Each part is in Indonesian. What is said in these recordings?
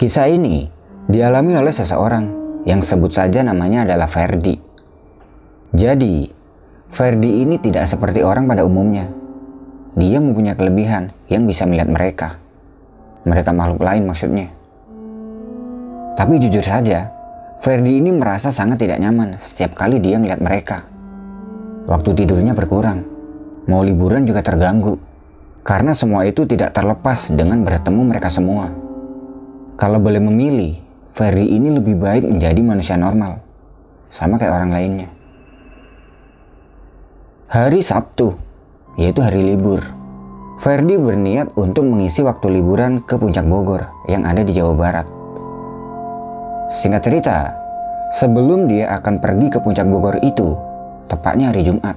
Kisah ini dialami oleh seseorang yang sebut saja namanya adalah Ferdi. Jadi, Ferdi ini tidak seperti orang pada umumnya. Dia mempunyai kelebihan yang bisa melihat mereka. Mereka makhluk lain maksudnya. Tapi jujur saja, Ferdi ini merasa sangat tidak nyaman setiap kali dia melihat mereka. Waktu tidurnya berkurang, mau liburan juga terganggu, karena semua itu tidak terlepas dengan bertemu mereka semua. Kalau boleh memilih, Ferry ini lebih baik menjadi manusia normal, sama kayak orang lainnya. Hari Sabtu, yaitu hari libur, Ferdi berniat untuk mengisi waktu liburan ke Puncak Bogor yang ada di Jawa Barat. Singkat cerita, sebelum dia akan pergi ke Puncak Bogor itu, tepatnya hari Jumat,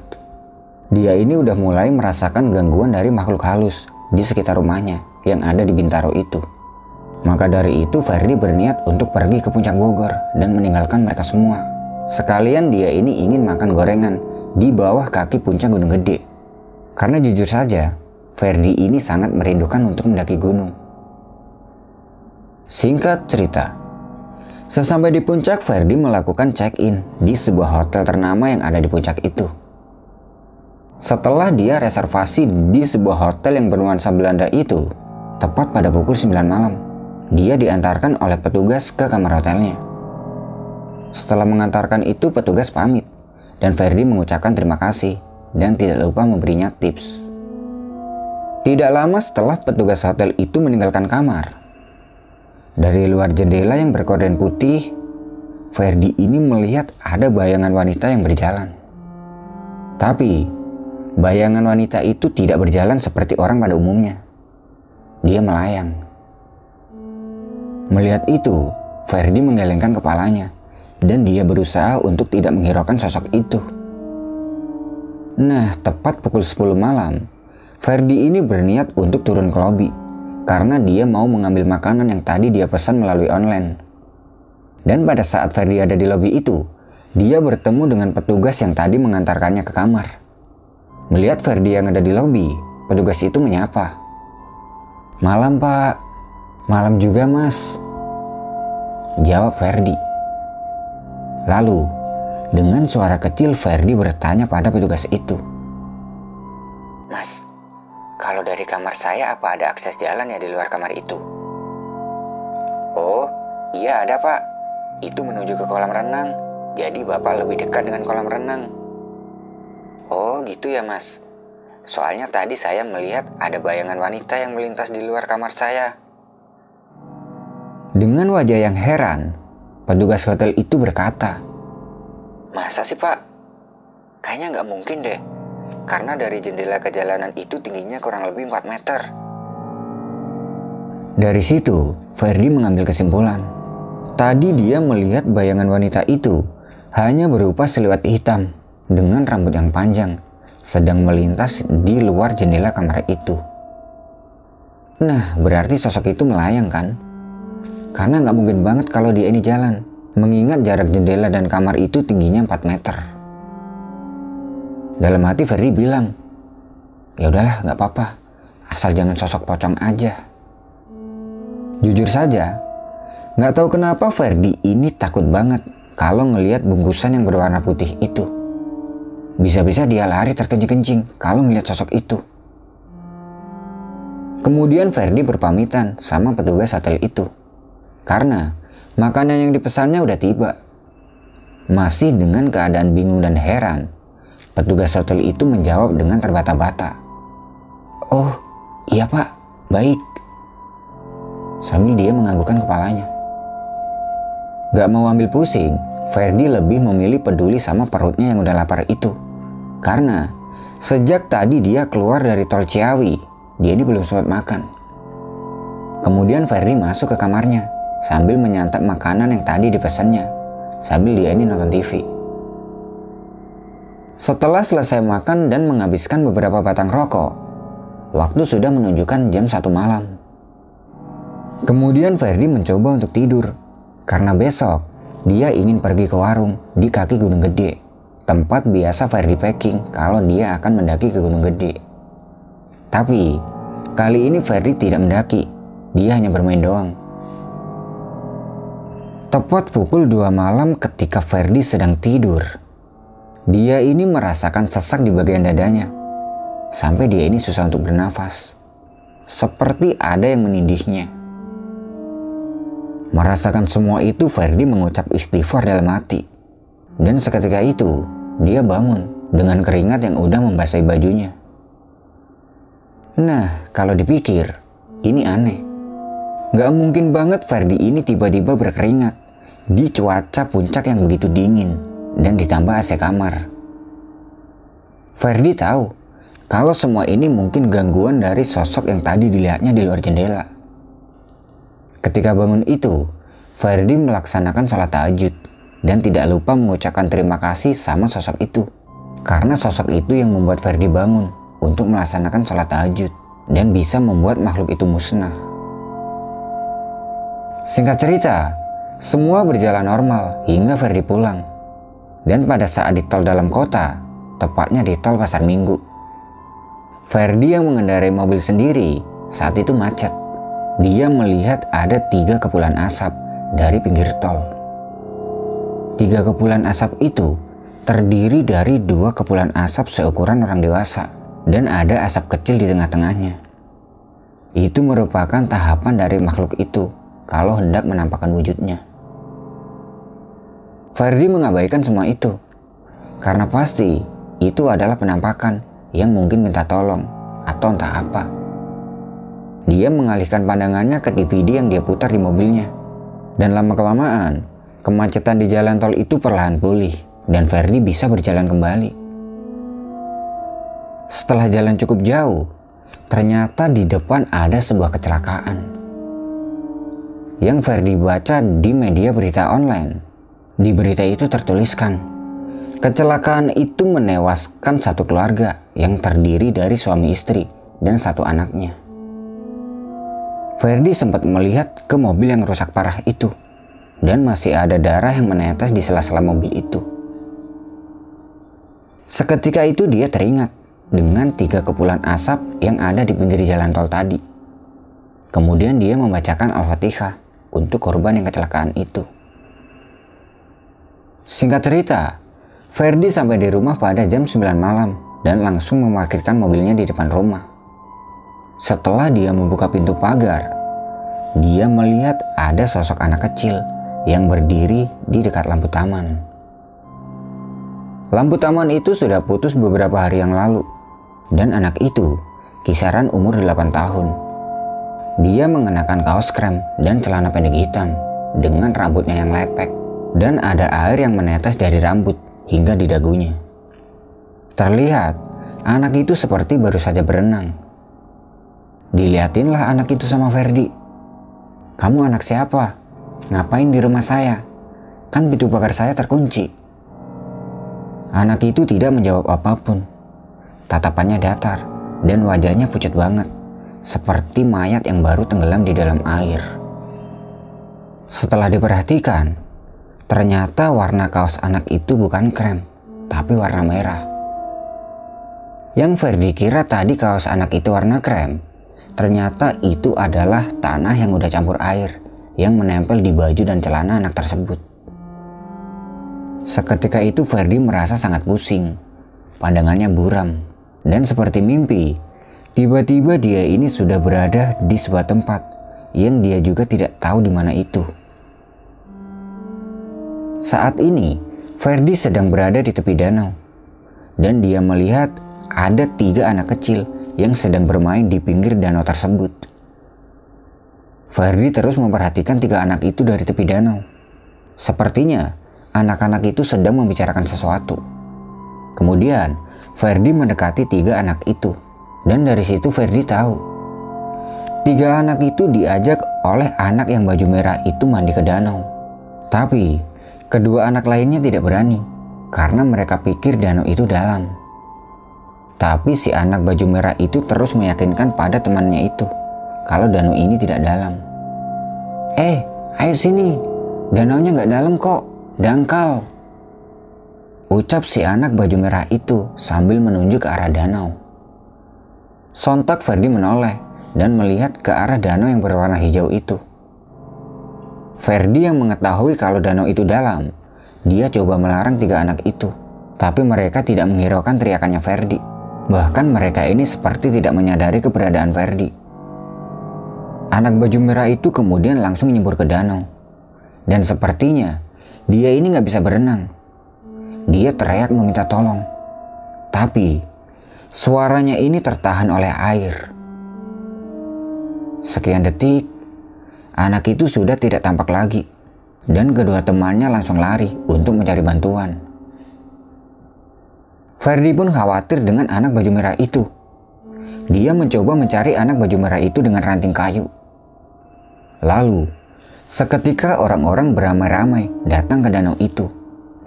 dia ini udah mulai merasakan gangguan dari makhluk halus di sekitar rumahnya yang ada di Bintaro itu. Maka dari itu Ferdi berniat untuk pergi ke puncak Bogor dan meninggalkan mereka semua. Sekalian dia ini ingin makan gorengan di bawah kaki puncak Gunung Gede. Karena jujur saja, Ferdi ini sangat merindukan untuk mendaki gunung. Singkat cerita, sesampai di puncak Ferdi melakukan check-in di sebuah hotel ternama yang ada di puncak itu. Setelah dia reservasi di sebuah hotel yang bernuansa Belanda itu, tepat pada pukul 9 malam, dia diantarkan oleh petugas ke kamar hotelnya. Setelah mengantarkan itu, petugas pamit, dan Ferdi mengucapkan terima kasih dan tidak lupa memberinya tips. Tidak lama setelah petugas hotel itu meninggalkan kamar, dari luar jendela yang berkorden putih, Ferdi ini melihat ada bayangan wanita yang berjalan. Tapi, bayangan wanita itu tidak berjalan seperti orang pada umumnya. Dia melayang. Melihat itu, Ferdi menggelengkan kepalanya dan dia berusaha untuk tidak menghiraukan sosok itu. Nah, tepat pukul 10 malam, Ferdi ini berniat untuk turun ke lobi karena dia mau mengambil makanan yang tadi dia pesan melalui online. Dan pada saat Ferdi ada di lobi itu, dia bertemu dengan petugas yang tadi mengantarkannya ke kamar. Melihat Ferdi yang ada di lobi, petugas itu menyapa. Malam pak, Malam juga mas. Jawab Ferdi. Lalu, dengan suara kecil Ferdi bertanya pada petugas itu. Mas, kalau dari kamar saya apa ada akses jalan ya di luar kamar itu? Oh, iya ada pak. Itu menuju ke kolam renang. Jadi bapak lebih dekat dengan kolam renang. Oh gitu ya mas. Soalnya tadi saya melihat ada bayangan wanita yang melintas di luar kamar saya. Dengan wajah yang heran, petugas hotel itu berkata, Masa sih pak? Kayaknya nggak mungkin deh, karena dari jendela ke jalanan itu tingginya kurang lebih 4 meter. Dari situ, Ferdi mengambil kesimpulan. Tadi dia melihat bayangan wanita itu hanya berupa siluet hitam dengan rambut yang panjang sedang melintas di luar jendela kamar itu. Nah, berarti sosok itu melayang kan? Karena nggak mungkin banget kalau dia ini jalan, mengingat jarak jendela dan kamar itu tingginya 4 meter. Dalam hati Ferry bilang, ya udahlah nggak apa-apa, asal jangan sosok pocong aja. Jujur saja, nggak tahu kenapa Ferdi ini takut banget kalau ngelihat bungkusan yang berwarna putih itu. Bisa-bisa dia lari terkencing-kencing kalau ngelihat sosok itu. Kemudian Ferdi berpamitan sama petugas hotel itu. Karena makanan yang dipesannya udah tiba. Masih dengan keadaan bingung dan heran, petugas hotel itu menjawab dengan terbata-bata. Oh, iya pak, baik. Sambil dia menganggukkan kepalanya. Gak mau ambil pusing, Ferdi lebih memilih peduli sama perutnya yang udah lapar itu. Karena sejak tadi dia keluar dari tol Ciawi, dia ini belum sempat makan. Kemudian Ferdi masuk ke kamarnya sambil menyantap makanan yang tadi dipesannya, sambil dia ini nonton TV. Setelah selesai makan dan menghabiskan beberapa batang rokok, waktu sudah menunjukkan jam satu malam. Kemudian Ferdi mencoba untuk tidur, karena besok dia ingin pergi ke warung di kaki Gunung Gede, tempat biasa Ferdi packing kalau dia akan mendaki ke Gunung Gede. Tapi, kali ini Ferdi tidak mendaki, dia hanya bermain doang Tepat pukul 2 malam ketika Ferdi sedang tidur. Dia ini merasakan sesak di bagian dadanya. Sampai dia ini susah untuk bernafas. Seperti ada yang menindihnya. Merasakan semua itu Ferdi mengucap istighfar dalam hati. Dan seketika itu dia bangun dengan keringat yang udah membasahi bajunya. Nah, kalau dipikir, ini aneh. Gak mungkin banget Ferdi ini tiba-tiba berkeringat di cuaca puncak yang begitu dingin dan ditambah AC kamar. Ferdi tahu kalau semua ini mungkin gangguan dari sosok yang tadi dilihatnya di luar jendela. Ketika bangun itu, Ferdi melaksanakan sholat tahajud dan tidak lupa mengucapkan terima kasih sama sosok itu. Karena sosok itu yang membuat Ferdi bangun untuk melaksanakan sholat tahajud dan bisa membuat makhluk itu musnah. Singkat cerita, semua berjalan normal hingga Ferdi pulang. Dan pada saat di tol dalam kota, tepatnya di tol Pasar Minggu, Ferdi yang mengendarai mobil sendiri saat itu macet. Dia melihat ada tiga kepulan asap dari pinggir tol. Tiga kepulan asap itu terdiri dari dua kepulan asap seukuran orang dewasa dan ada asap kecil di tengah-tengahnya. Itu merupakan tahapan dari makhluk itu kalau hendak menampakkan wujudnya. Ferdi mengabaikan semua itu. Karena pasti itu adalah penampakan yang mungkin minta tolong atau entah apa. Dia mengalihkan pandangannya ke DVD yang dia putar di mobilnya. Dan lama-kelamaan, kemacetan di jalan tol itu perlahan pulih dan Ferdi bisa berjalan kembali. Setelah jalan cukup jauh, ternyata di depan ada sebuah kecelakaan. Yang Ferdi baca di media berita online di berita itu tertuliskan, kecelakaan itu menewaskan satu keluarga yang terdiri dari suami istri dan satu anaknya. Ferdi sempat melihat ke mobil yang rusak parah itu dan masih ada darah yang menetes di sela-sela mobil itu. Seketika itu dia teringat dengan tiga kepulan asap yang ada di pinggir jalan tol tadi. Kemudian dia membacakan Al-Fatihah untuk korban yang kecelakaan itu. Singkat cerita, Ferdi sampai di rumah pada jam 9 malam dan langsung memarkirkan mobilnya di depan rumah. Setelah dia membuka pintu pagar, dia melihat ada sosok anak kecil yang berdiri di dekat lampu taman. Lampu taman itu sudah putus beberapa hari yang lalu dan anak itu kisaran umur 8 tahun. Dia mengenakan kaos krem dan celana pendek hitam dengan rambutnya yang lepek dan ada air yang menetes dari rambut hingga di dagunya. Terlihat anak itu seperti baru saja berenang. Dilihatinlah anak itu sama Ferdi. Kamu anak siapa? Ngapain di rumah saya? Kan pintu pagar saya terkunci. Anak itu tidak menjawab apa pun. Tatapannya datar dan wajahnya pucat banget, seperti mayat yang baru tenggelam di dalam air. Setelah diperhatikan, Ternyata warna kaos anak itu bukan krem, tapi warna merah. Yang Ferdi kira tadi kaos anak itu warna krem, ternyata itu adalah tanah yang udah campur air yang menempel di baju dan celana anak tersebut. Seketika itu Ferdi merasa sangat pusing, pandangannya buram, dan seperti mimpi, tiba-tiba dia ini sudah berada di sebuah tempat yang dia juga tidak tahu di mana itu. Saat ini, Ferdi sedang berada di tepi danau. Dan dia melihat ada tiga anak kecil yang sedang bermain di pinggir danau tersebut. Ferdi terus memperhatikan tiga anak itu dari tepi danau. Sepertinya anak-anak itu sedang membicarakan sesuatu. Kemudian Ferdi mendekati tiga anak itu. Dan dari situ Ferdi tahu. Tiga anak itu diajak oleh anak yang baju merah itu mandi ke danau. Tapi Kedua anak lainnya tidak berani karena mereka pikir danau itu dalam. Tapi si anak baju merah itu terus meyakinkan pada temannya itu kalau danau ini tidak dalam. Eh, ayo sini. Danaunya nggak dalam kok, dangkal. Ucap si anak baju merah itu sambil menunjuk ke arah danau. Sontak Ferdi menoleh dan melihat ke arah danau yang berwarna hijau itu. Ferdi yang mengetahui kalau danau itu dalam, dia coba melarang tiga anak itu. Tapi mereka tidak menghiraukan teriakannya Ferdi. Bahkan mereka ini seperti tidak menyadari keberadaan Ferdi. Anak baju merah itu kemudian langsung nyebur ke danau. Dan sepertinya dia ini nggak bisa berenang. Dia teriak meminta tolong. Tapi suaranya ini tertahan oleh air. Sekian detik, anak itu sudah tidak tampak lagi. Dan kedua temannya langsung lari untuk mencari bantuan. Ferdi pun khawatir dengan anak baju merah itu. Dia mencoba mencari anak baju merah itu dengan ranting kayu. Lalu, seketika orang-orang beramai-ramai datang ke danau itu,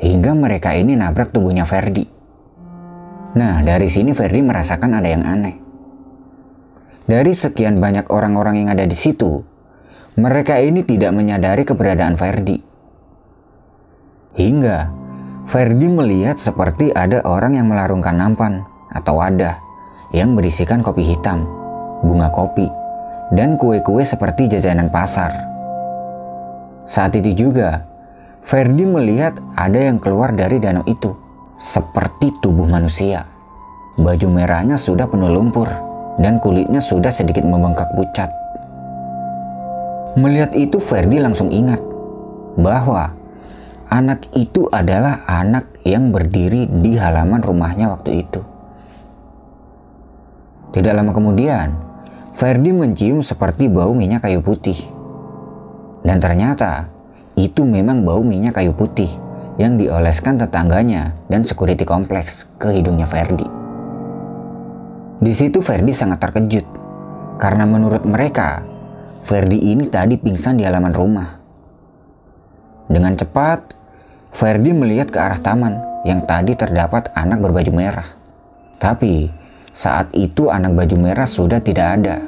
hingga mereka ini nabrak tubuhnya Ferdi. Nah, dari sini Ferdi merasakan ada yang aneh. Dari sekian banyak orang-orang yang ada di situ, mereka ini tidak menyadari keberadaan Ferdi. Hingga Ferdi melihat seperti ada orang yang melarungkan nampan atau wadah yang berisikan kopi hitam, bunga kopi, dan kue-kue seperti jajanan pasar. Saat itu juga, Ferdi melihat ada yang keluar dari danau itu, seperti tubuh manusia. Baju merahnya sudah penuh lumpur, dan kulitnya sudah sedikit membengkak pucat. Melihat itu Ferdi langsung ingat bahwa Anak itu adalah anak yang berdiri di halaman rumahnya waktu itu. Tidak lama kemudian, Ferdi mencium seperti bau minyak kayu putih. Dan ternyata itu memang bau minyak kayu putih yang dioleskan tetangganya dan security kompleks ke hidungnya Ferdi. Di situ Ferdi sangat terkejut karena menurut mereka Ferdi ini tadi pingsan di halaman rumah. Dengan cepat, Ferdi melihat ke arah taman yang tadi terdapat anak berbaju merah. Tapi saat itu anak baju merah sudah tidak ada.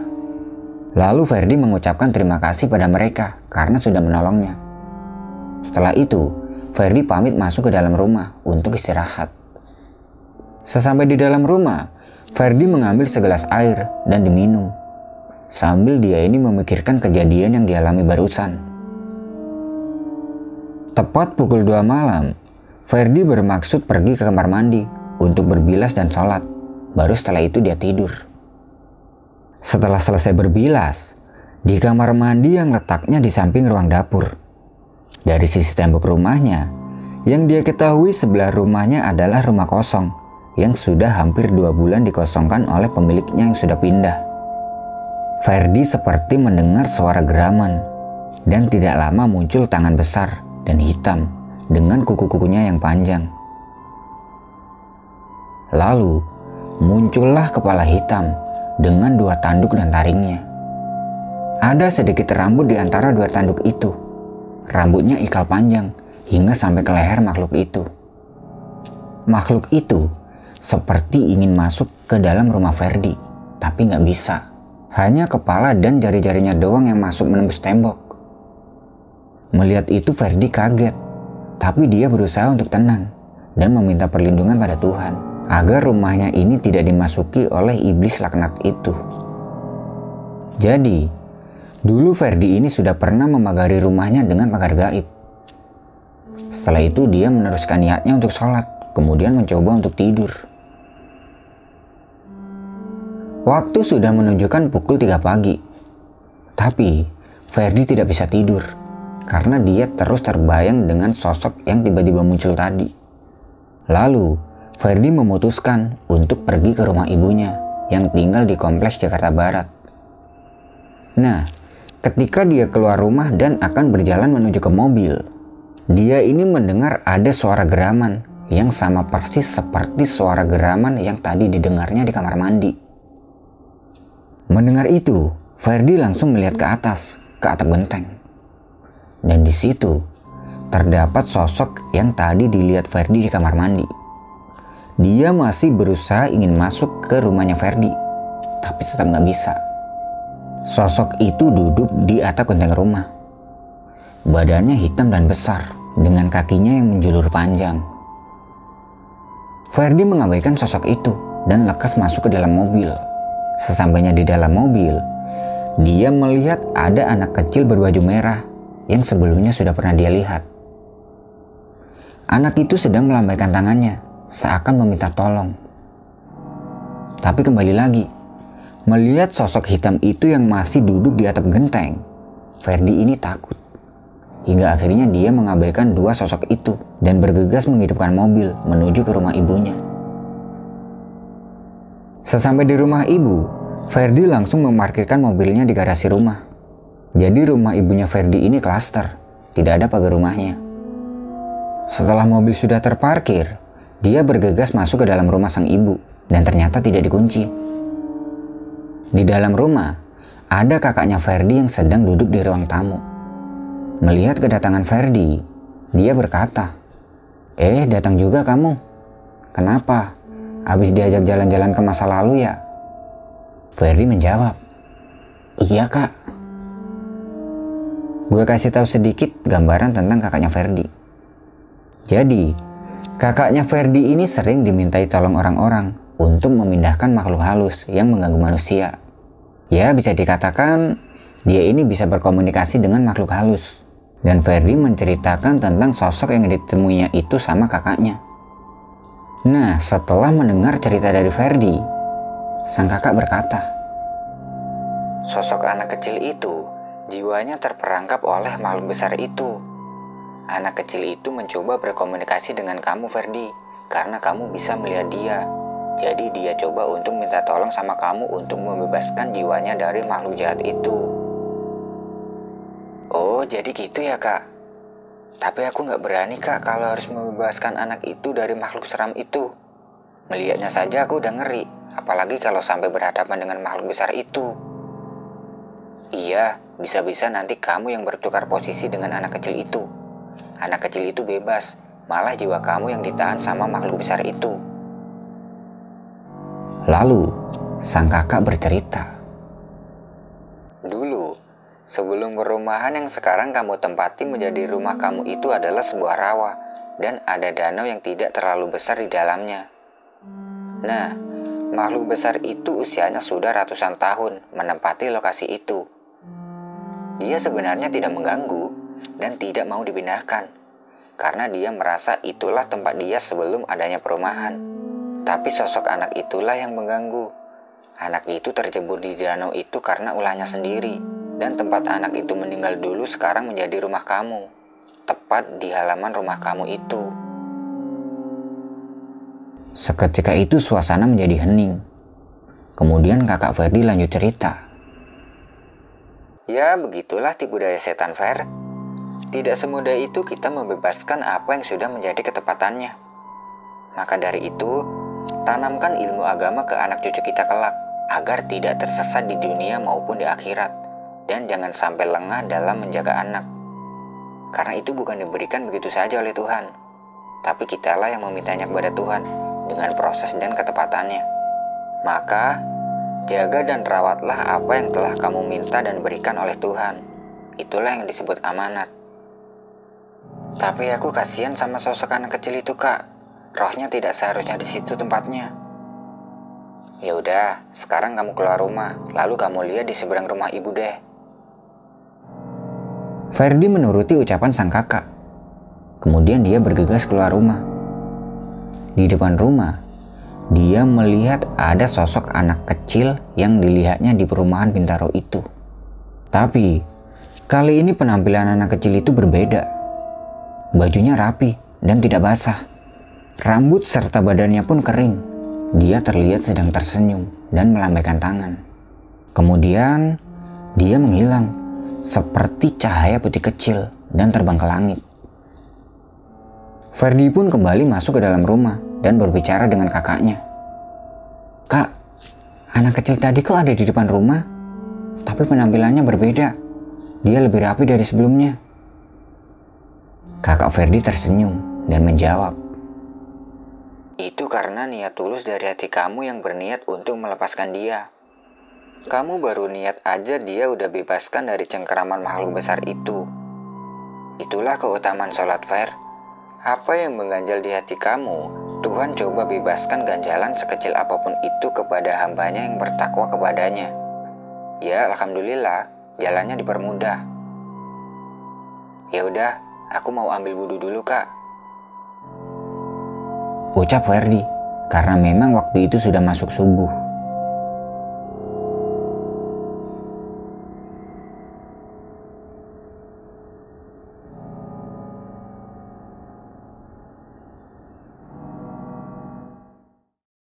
Lalu Ferdi mengucapkan terima kasih pada mereka karena sudah menolongnya. Setelah itu, Ferdi pamit masuk ke dalam rumah untuk istirahat. Sesampai di dalam rumah, Ferdi mengambil segelas air dan diminum. Sambil dia ini memikirkan kejadian yang dialami barusan. Tepat pukul 2 malam, Ferdi bermaksud pergi ke kamar mandi untuk berbilas dan sholat. Baru setelah itu dia tidur. Setelah selesai berbilas, di kamar mandi yang letaknya di samping ruang dapur. Dari sisi tembok rumahnya, yang dia ketahui sebelah rumahnya adalah rumah kosong yang sudah hampir dua bulan dikosongkan oleh pemiliknya yang sudah pindah. Ferdi seperti mendengar suara geraman dan tidak lama muncul tangan besar dan hitam dengan kuku-kukunya yang panjang. Lalu muncullah kepala hitam dengan dua tanduk dan taringnya. Ada sedikit rambut di antara dua tanduk itu. Rambutnya ikal panjang hingga sampai ke leher makhluk itu. Makhluk itu seperti ingin masuk ke dalam rumah Ferdi, tapi nggak bisa. Hanya kepala dan jari-jarinya doang yang masuk menembus tembok. Melihat itu Ferdi kaget, tapi dia berusaha untuk tenang dan meminta perlindungan pada Tuhan agar rumahnya ini tidak dimasuki oleh iblis laknat itu. Jadi, dulu Ferdi ini sudah pernah memagari rumahnya dengan pagar gaib. Setelah itu dia meneruskan niatnya untuk sholat, kemudian mencoba untuk tidur. Waktu sudah menunjukkan pukul 3 pagi. Tapi, Ferdi tidak bisa tidur karena dia terus terbayang dengan sosok yang tiba-tiba muncul tadi. Lalu, Ferdi memutuskan untuk pergi ke rumah ibunya yang tinggal di kompleks Jakarta Barat. Nah, ketika dia keluar rumah dan akan berjalan menuju ke mobil, dia ini mendengar ada suara geraman yang sama persis seperti suara geraman yang tadi didengarnya di kamar mandi. Mendengar itu, Ferdi langsung melihat ke atas, ke atap genteng. Dan di situ terdapat sosok yang tadi dilihat Ferdi di kamar mandi. Dia masih berusaha ingin masuk ke rumahnya Ferdi, tapi tetap nggak bisa. Sosok itu duduk di atap genteng rumah. Badannya hitam dan besar, dengan kakinya yang menjulur panjang. Ferdi mengabaikan sosok itu dan lekas masuk ke dalam mobil. Sesampainya di dalam mobil, dia melihat ada anak kecil berbaju merah yang sebelumnya sudah pernah dia lihat. Anak itu sedang melambaikan tangannya, seakan meminta tolong. Tapi kembali lagi, melihat sosok hitam itu yang masih duduk di atap genteng, Ferdi ini takut. Hingga akhirnya dia mengabaikan dua sosok itu dan bergegas menghidupkan mobil menuju ke rumah ibunya. Sesampai di rumah ibu, Ferdi langsung memarkirkan mobilnya di garasi rumah. Jadi rumah ibunya Ferdi ini klaster, tidak ada pagar rumahnya. Setelah mobil sudah terparkir, dia bergegas masuk ke dalam rumah sang ibu dan ternyata tidak dikunci. Di dalam rumah, ada kakaknya Ferdi yang sedang duduk di ruang tamu. Melihat kedatangan Ferdi, dia berkata, Eh, datang juga kamu. Kenapa? Habis diajak jalan-jalan ke masa lalu ya? Ferdi menjawab, Iya kak. Gue kasih tahu sedikit gambaran tentang kakaknya Ferdi. Jadi, kakaknya Ferdi ini sering dimintai tolong orang-orang untuk memindahkan makhluk halus yang mengganggu manusia. Ya, bisa dikatakan dia ini bisa berkomunikasi dengan makhluk halus. Dan Ferdi menceritakan tentang sosok yang ditemuinya itu sama kakaknya. Nah, setelah mendengar cerita dari Ferdi, sang kakak berkata, Sosok anak kecil itu, jiwanya terperangkap oleh makhluk besar itu Anak kecil itu mencoba berkomunikasi dengan kamu, Ferdi, karena kamu bisa melihat dia. Jadi dia coba untuk minta tolong sama kamu untuk membebaskan jiwanya dari makhluk jahat itu. Oh, jadi gitu ya, Kak? Tapi aku nggak berani, Kak, kalau harus membebaskan anak itu dari makhluk seram itu. Melihatnya saja aku udah ngeri, apalagi kalau sampai berhadapan dengan makhluk besar itu. Iya, bisa-bisa nanti kamu yang bertukar posisi dengan anak kecil itu. Anak kecil itu bebas, malah jiwa kamu yang ditahan sama makhluk besar itu. Lalu, sang kakak bercerita. Sebelum perumahan yang sekarang kamu tempati menjadi rumah kamu itu adalah sebuah rawa dan ada danau yang tidak terlalu besar di dalamnya. Nah, makhluk besar itu usianya sudah ratusan tahun menempati lokasi itu. Dia sebenarnya tidak mengganggu, dan tidak mau dipindahkan karena dia merasa itulah tempat dia sebelum adanya perumahan. Tapi sosok anak itulah yang mengganggu. Anak itu terjebur di danau itu karena ulahnya sendiri. Dan tempat anak itu meninggal dulu sekarang menjadi rumah kamu. Tepat di halaman rumah kamu itu. Seketika itu suasana menjadi hening. Kemudian kakak Ferdi lanjut cerita. Ya begitulah tipu daya setan Fer. Tidak semudah itu kita membebaskan apa yang sudah menjadi ketepatannya. Maka dari itu, tanamkan ilmu agama ke anak cucu kita kelak, agar tidak tersesat di dunia maupun di akhirat, dan jangan sampai lengah dalam menjaga anak. Karena itu bukan diberikan begitu saja oleh Tuhan, tapi kitalah yang memintanya kepada Tuhan dengan proses dan ketepatannya. Maka, jaga dan rawatlah apa yang telah kamu minta dan berikan oleh Tuhan. Itulah yang disebut amanat. Tapi aku kasihan sama sosok anak kecil itu, Kak. Rohnya tidak seharusnya di situ tempatnya. Ya udah, sekarang kamu keluar rumah, lalu kamu lihat di seberang rumah ibu deh. Ferdi menuruti ucapan sang kakak. Kemudian dia bergegas keluar rumah. Di depan rumah, dia melihat ada sosok anak kecil yang dilihatnya di perumahan Bintaro itu. Tapi, kali ini penampilan anak kecil itu berbeda. Bajunya rapi dan tidak basah. Rambut serta badannya pun kering. Dia terlihat sedang tersenyum dan melambaikan tangan. Kemudian dia menghilang seperti cahaya putih kecil dan terbang ke langit. Ferdi pun kembali masuk ke dalam rumah dan berbicara dengan kakaknya. Kak, anak kecil tadi kok ada di depan rumah? Tapi penampilannya berbeda. Dia lebih rapi dari sebelumnya. Kakak Ferdi tersenyum dan menjawab, Itu karena niat tulus dari hati kamu yang berniat untuk melepaskan dia. Kamu baru niat aja dia udah bebaskan dari cengkeraman makhluk besar itu. Itulah keutamaan sholat fair. Apa yang mengganjal di hati kamu, Tuhan coba bebaskan ganjalan sekecil apa pun itu kepada hambanya yang bertakwa kepadanya. Ya, Alhamdulillah, jalannya dipermudah. Ya udah, aku mau ambil wudhu dulu kak. Ucap Ferdi, karena memang waktu itu sudah masuk subuh.